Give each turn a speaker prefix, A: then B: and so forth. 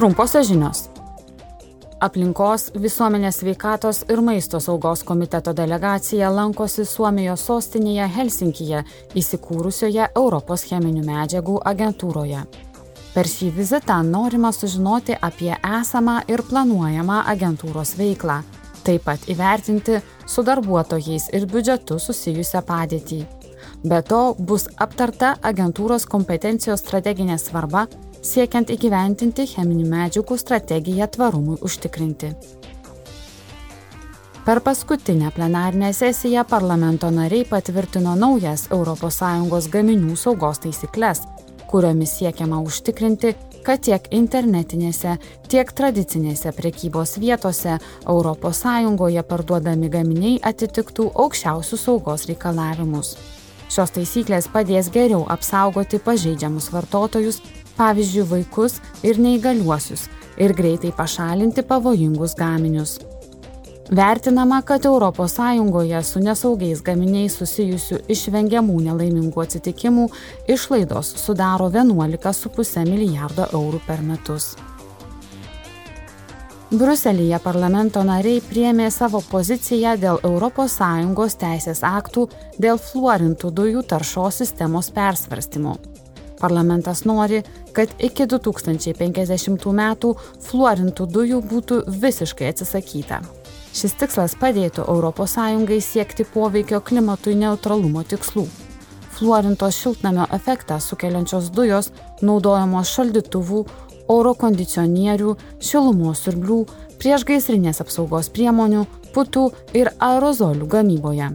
A: Trumposios žinios. Aplinkos, visuomenės sveikatos ir maisto saugos komiteto delegacija lankosi Suomijos sostinėje Helsinkyje įsikūrusioje Europos cheminių medžiagų agentūroje. Per šį vizitą norima sužinoti apie esamą ir planuojamą agentūros veiklą, taip pat įvertinti su darbuotojais ir biudžetu susijusią padėtį. Be to bus aptarta agentūros kompetencijos strateginė svarba siekiant įgyventinti cheminių medžiagų strategiją tvarumui užtikrinti. Per paskutinę plenarinę sesiją parlamento nariai patvirtino naujas ES gaminių saugos taisyklės, kuriomis siekiama užtikrinti, kad tiek internetinėse, tiek tradicinėse prekybos vietose ES parduodami gaminiai atitiktų aukščiausius saugos reikalavimus. Šios taisyklės padės geriau apsaugoti pažeidžiamus vartotojus pavyzdžiui vaikus ir neįgaliuosius, ir greitai pašalinti pavojingus gaminius. Vertinama, kad ES su nesaugiais gaminiais susijusių išvengiamų nelaimingų atsitikimų išlaidos sudaro 11,5 milijardo eurų per metus. Bruselėje parlamento nariai priemė savo poziciją dėl ES teisės aktų dėl fluorintų dujų taršos sistemos persvarstymo. Parlamentas nori, kad iki 2050 metų fluorintų dujų būtų visiškai atsisakyta. Šis tikslas padėtų ES siekti poveikio klimatui neutralumo tikslų. Fluorintos šiltnamio efektą sukeliančios dujos naudojamos šaldytuvų, oro kondicionierių, šilumos siurblių, priešgaisrinės apsaugos priemonių, putų ir aerozolių gamyboje.